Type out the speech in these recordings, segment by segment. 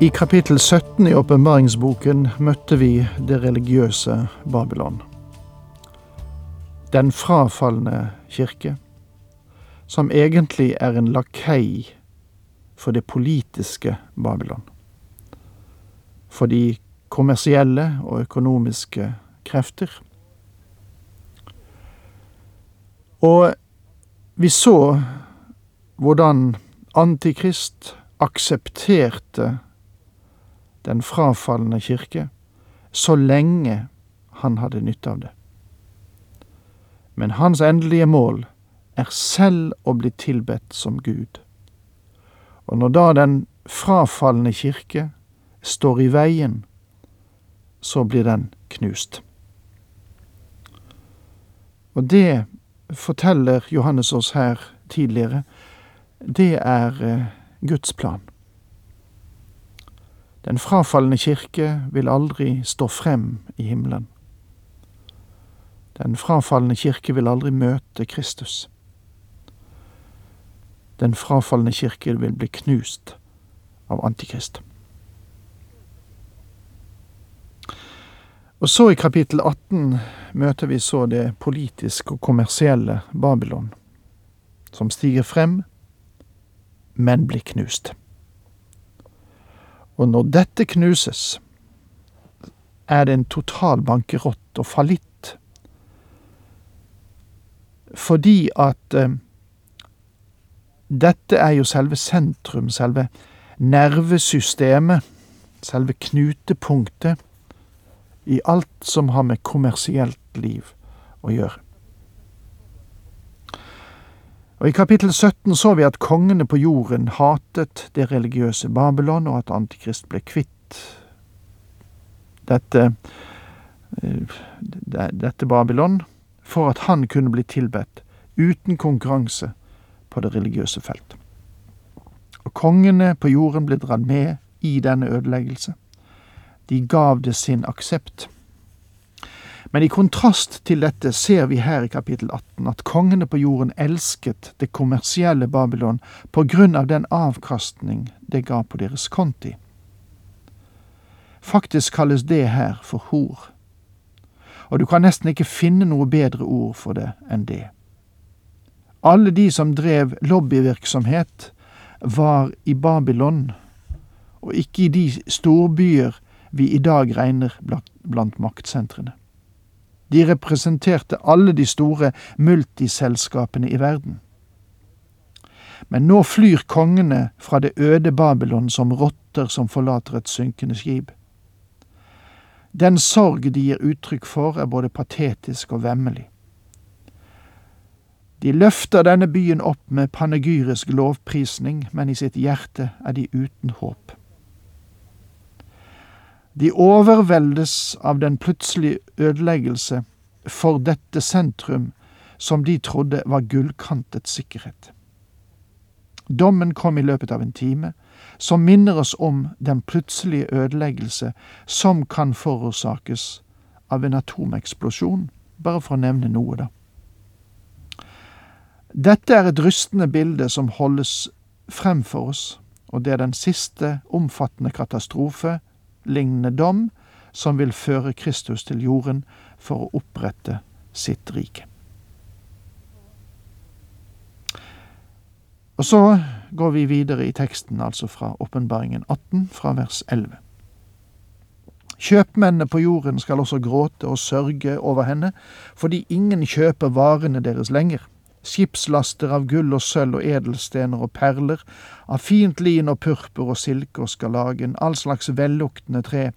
I kapittel 17 i åpenbaringsboken møtte vi det religiøse Babylon. Den frafalne kirke, som egentlig er en lakei for det politiske Babylon. For de kommersielle og økonomiske krefter. Og vi så hvordan Antikrist aksepterte den frafalne kirke, så lenge han hadde nytte av det. Men hans endelige mål er selv å bli tilbedt som Gud. Og når da den frafalne kirke står i veien, så blir den knust. Og det forteller Johannes oss her tidligere, det er eh, Guds plan. Den frafalne kirke vil aldri stå frem i himmelen. Den frafalne kirke vil aldri møte Kristus. Den frafalne kirke vil bli knust av Antikrist. Og så i kapittel 18 møter vi så det politiske og kommersielle Babylon, som stiger frem, men blir knust. Og når dette knuses, er det en total bankerott og fallitt. Fordi at eh, dette er jo selve sentrum, selve nervesystemet, selve knutepunktet i alt som har med kommersielt liv å gjøre. Og I kapittel 17 så vi at kongene på jorden hatet det religiøse Babylon, og at Antikrist ble kvitt dette, eh, dette Babylon, for at han kunne bli tilbedt uten konkurranse på det religiøse felt. Og Kongene på jorden ble dratt med i denne ødeleggelse. De gav det sin aksept. Men i kontrast til dette ser vi her i kapittel 18 at kongene på jorden elsket det kommersielle Babylon på grunn av den avkastning det ga på deres konti. Faktisk kalles det her for hor, og du kan nesten ikke finne noe bedre ord for det enn det. Alle de som drev lobbyvirksomhet, var i Babylon, og ikke i de storbyer vi i dag regner blant maktsentrene. De representerte alle de store multiselskapene i verden. Men nå flyr kongene fra det øde Babylon som rotter som forlater et synkende skip. Den sorg de gir uttrykk for, er både patetisk og vemmelig. De løfter denne byen opp med panegyrisk lovprisning, men i sitt hjerte er de uten håp. De overveldes av den plutselige ødeleggelse for dette sentrum som de trodde var gullkantet sikkerhet. Dommen kom i løpet av en time, som minner oss om den plutselige ødeleggelse som kan forårsakes av en atomeksplosjon, bare for å nevne noe, da. Dette er et rystende bilde som holdes frem for oss, og det er den siste omfattende katastrofe lignende dom som vil føre Kristus til jorden for å opprette sitt rike. Og så går vi videre i teksten, altså fra Åpenbaringen 18, fra vers 11. Kjøpmennene på jorden skal også gråte og sørge over henne, fordi ingen kjøper varene deres lenger skipslaster av gull og sølv og edelstener og perler, av fint lin og purpur og silke og skarlagen, all slags velluktende tre,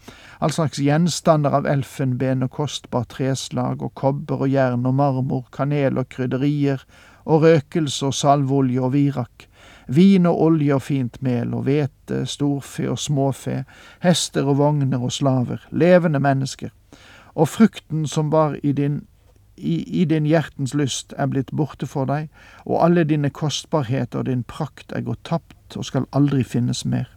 all slags gjenstander av elfenben og kostbart treslag og kobber og jern og marmor, kanel og krydderier og røkelse og salveolje og virak, vin og olje og fint mel og hvete, storfe og småfe, hester og vogner og slaver, levende mennesker, og frukten som var i din i, i, din hjertens lyst er blitt borte for deg, og alle dine kostbarheter og din prakt er gått tapt og skal aldri finnes mer.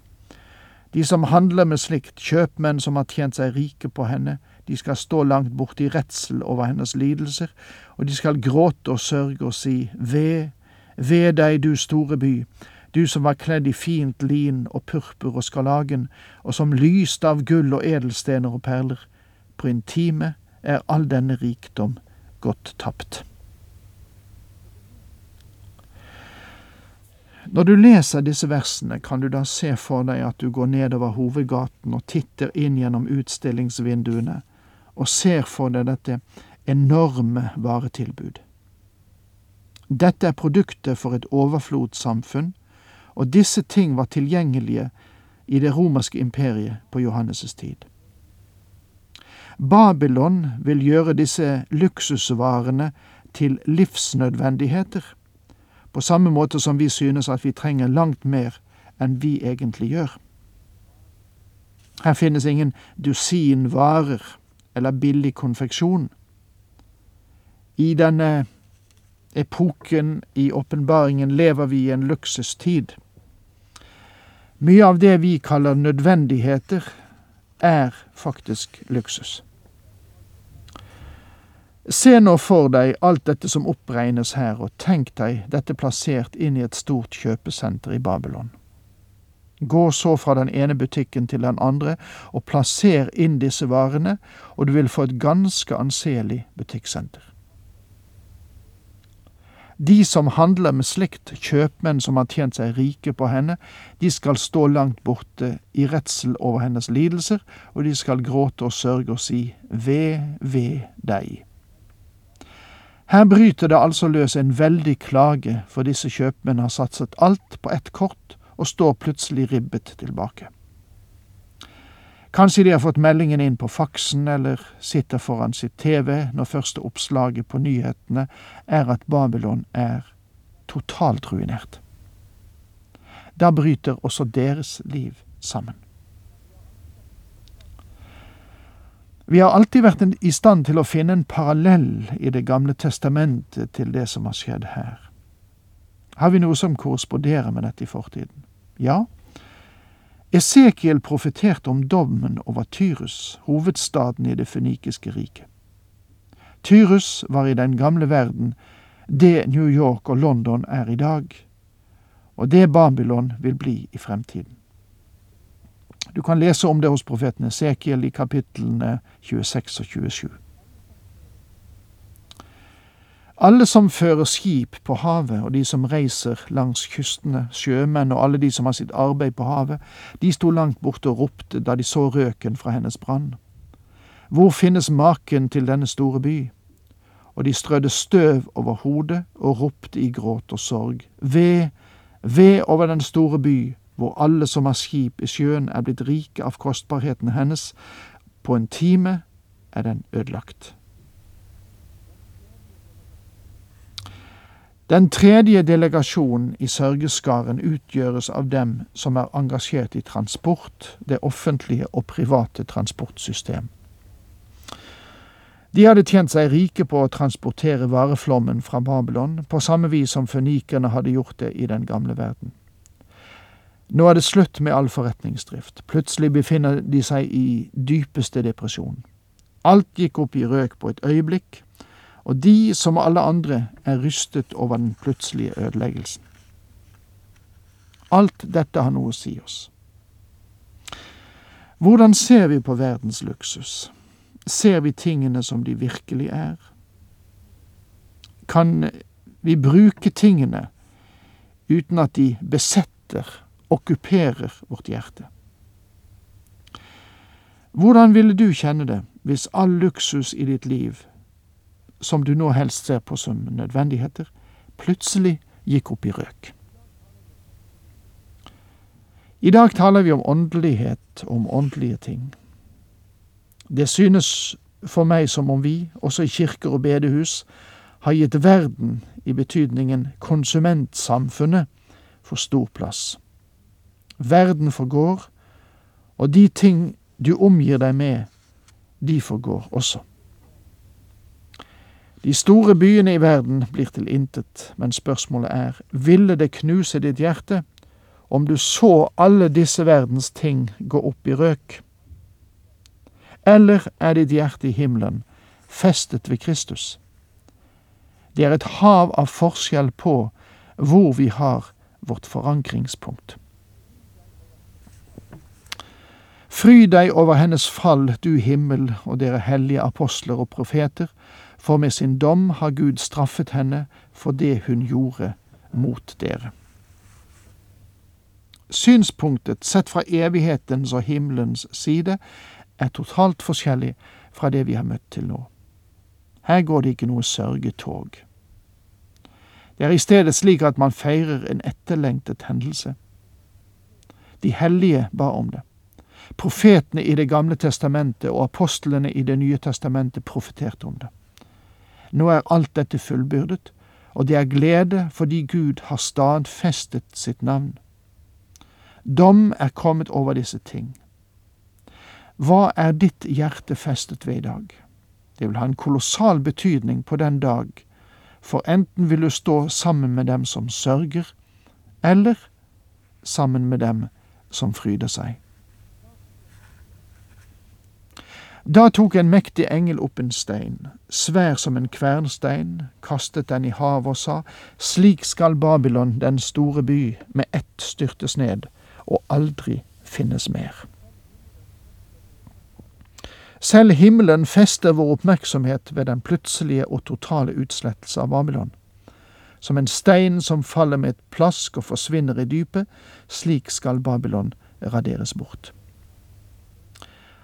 De som handler med slikt, kjøpmenn som har tjent seg rike på henne, de skal stå langt borte i redsel over hennes lidelser, og de skal gråte og sørge og si, Ved, ved deg, du store by, du som var kledd i fint lin og purpur og skarlagen, og som lyste av gull og edelstener og perler. På intime er all denne rikdom gått tapt. Når du leser disse versene, kan du da se for deg at du går nedover hovedgaten og titter inn gjennom utstillingsvinduene og ser for deg dette enorme varetilbud. Dette er produktet for et overflodssamfunn, og disse ting var tilgjengelige i det romerske imperiet på Johannes' tid. Babylon vil gjøre disse luksusvarene til livsnødvendigheter, på samme måte som vi synes at vi trenger langt mer enn vi egentlig gjør. Her finnes ingen dusin varer eller billig konfeksjon. I denne epoken i åpenbaringen lever vi i en luksustid. Mye av det vi kaller nødvendigheter, er faktisk luksus. Se nå for deg alt dette som oppregnes her, og tenk deg dette plassert inn i et stort kjøpesenter i Babylon. Gå så fra den ene butikken til den andre og plasser inn disse varene, og du vil få et ganske anselig butikksenter. De som handler med slikt, kjøpmenn som har tjent seg rike på henne, de skal stå langt borte i redsel over hennes lidelser, og de skal gråte og sørge og si ved, ved deg. Her bryter det altså løs en veldig klage, for disse kjøpmenn har satset alt på ett kort og står plutselig ribbet tilbake. Kanskje de har fått meldingen inn på faksen eller sitter foran sitt TV når første oppslaget på nyhetene er at Babylon er totalt ruinert. Da bryter også deres liv sammen. Vi har alltid vært i stand til å finne en parallell i Det gamle testamentet til det som har skjedd her. Har vi noe som korresponderer med dette i fortiden? Ja, Esekiel profeterte om dommen over Tyrus, hovedstaden i det fønikiske riket. Tyrus var i den gamle verden det New York og London er i dag, og det Babylon vil bli i fremtiden. Du kan lese om det hos profeten Esekiel i kapitlene 26 og 27. Alle som fører skip på havet, og de som reiser langs kystene, sjømenn og alle de som har sitt arbeid på havet, de sto langt borte og ropte da de så røken fra hennes brann. Hvor finnes maken til denne store by? Og de strødde støv over hodet og ropte i gråt og sorg. Ved, ved over den store by, hvor alle som har skip i sjøen er blitt rike av kostbarheten hennes. På en time er den ødelagt. Den tredje delegasjonen i sørgeskaren utgjøres av dem som er engasjert i transport, det offentlige og private transportsystem. De hadde tjent seg rike på å transportere vareflommen fra Babylon, på samme vis som fønikerne hadde gjort det i den gamle verden. Nå er det slutt med all forretningsdrift, plutselig befinner de seg i dypeste depresjon. Alt gikk opp i røk på et øyeblikk, og de, som alle andre, er rystet over den plutselige ødeleggelsen. Alt dette har noe å si oss. Hvordan ser vi på verdens luksus? Ser vi tingene som de virkelig er? Kan vi bruke tingene uten at de besetter, okkuperer vårt hjerte? Hvordan ville du kjenne det hvis all luksus i ditt liv som du nå helst ser på som nødvendigheter, plutselig gikk opp i røk. I dag taler vi om åndelighet, om åndelige ting. Det synes for meg som om vi, også i kirker og bedehus, har gitt verden, i betydningen konsumentsamfunnet, for stor plass. Verden forgår, og de ting du omgir deg med, de forgår også. De store byene i verden blir til intet, men spørsmålet er, ville det knuse ditt hjerte om du så alle disse verdens ting gå opp i røk? Eller er ditt hjerte i himmelen festet ved Kristus? Det er et hav av forskjell på hvor vi har vårt forankringspunkt. Fry deg over hennes fall, du himmel og dere hellige apostler og profeter, for med sin dom har Gud straffet henne for det hun gjorde mot dere. Synspunktet sett fra evighetens og himmelens side er totalt forskjellig fra det vi har møtt til nå. Her går det ikke noe sørgetog. Det er i stedet slik at man feirer en etterlengtet hendelse. De hellige ba om det. Profetene i Det gamle testamentet og apostlene i Det nye testamentet profeterte om det. Nå er alt dette fullbyrdet, og det er glede fordi Gud har stadfestet sitt navn. Dom er kommet over disse ting. Hva er ditt hjerte festet ved i dag? Det vil ha en kolossal betydning på den dag, for enten vil du stå sammen med dem som sørger, eller sammen med dem som fryder seg. Da tok en mektig engel opp en stein, svær som en kvernstein, kastet den i havet og sa, Slik skal Babylon, den store by, med ett styrtes ned, og aldri finnes mer. Selv himmelen fester vår oppmerksomhet ved den plutselige og totale utslettelse av Babylon. Som en stein som faller med et plask og forsvinner i dypet, slik skal Babylon raderes bort.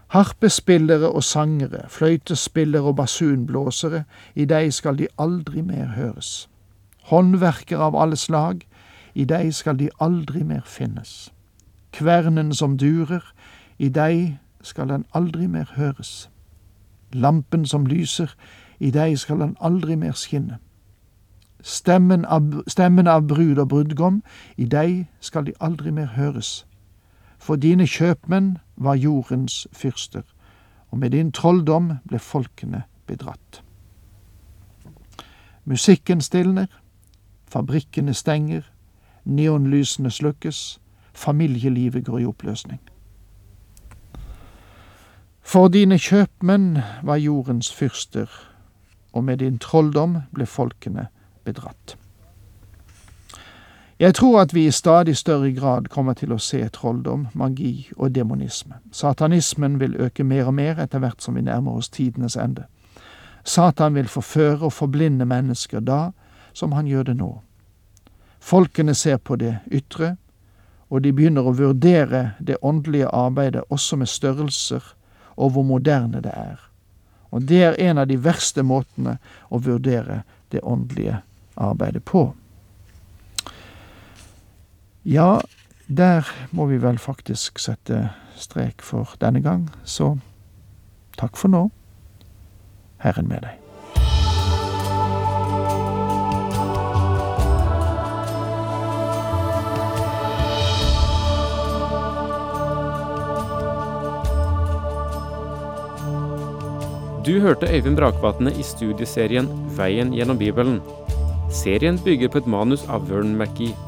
Harpespillere og sangere, fløytespillere og basunblåsere, i deg skal de aldri mer høres. Håndverkere av alle slag, i deg skal de aldri mer finnes. Kvernen som durer, i deg skal den aldri mer høres. Lampen som lyser, i deg skal den aldri mer skinne. Stemmen av, stemmen av brud og brudgom, i deg skal de aldri mer høres. For dine kjøpmenn var jordens fyrster, og med din trolldom ble folkene bedratt. Musikken stilner, fabrikkene stenger, neonlysene slukkes, familielivet går i oppløsning. For dine kjøpmenn var jordens fyrster, og med din trolldom ble folkene bedratt. Jeg tror at vi i stadig større grad kommer til å se trolldom, magi og demonisme. Satanismen vil øke mer og mer etter hvert som vi nærmer oss tidenes ende. Satan vil forføre og forblinde mennesker da som han gjør det nå. Folkene ser på det ytre, og de begynner å vurdere det åndelige arbeidet også med størrelser og hvor moderne det er. Og det er en av de verste måtene å vurdere det åndelige arbeidet på. Ja, der må vi vel faktisk sette strek for denne gang, så takk for nå. Herren med deg. Du hørte Øyvind Brakvatne i studieserien Veien gjennom Bibelen. Serien bygger på et manus av Vern McGee.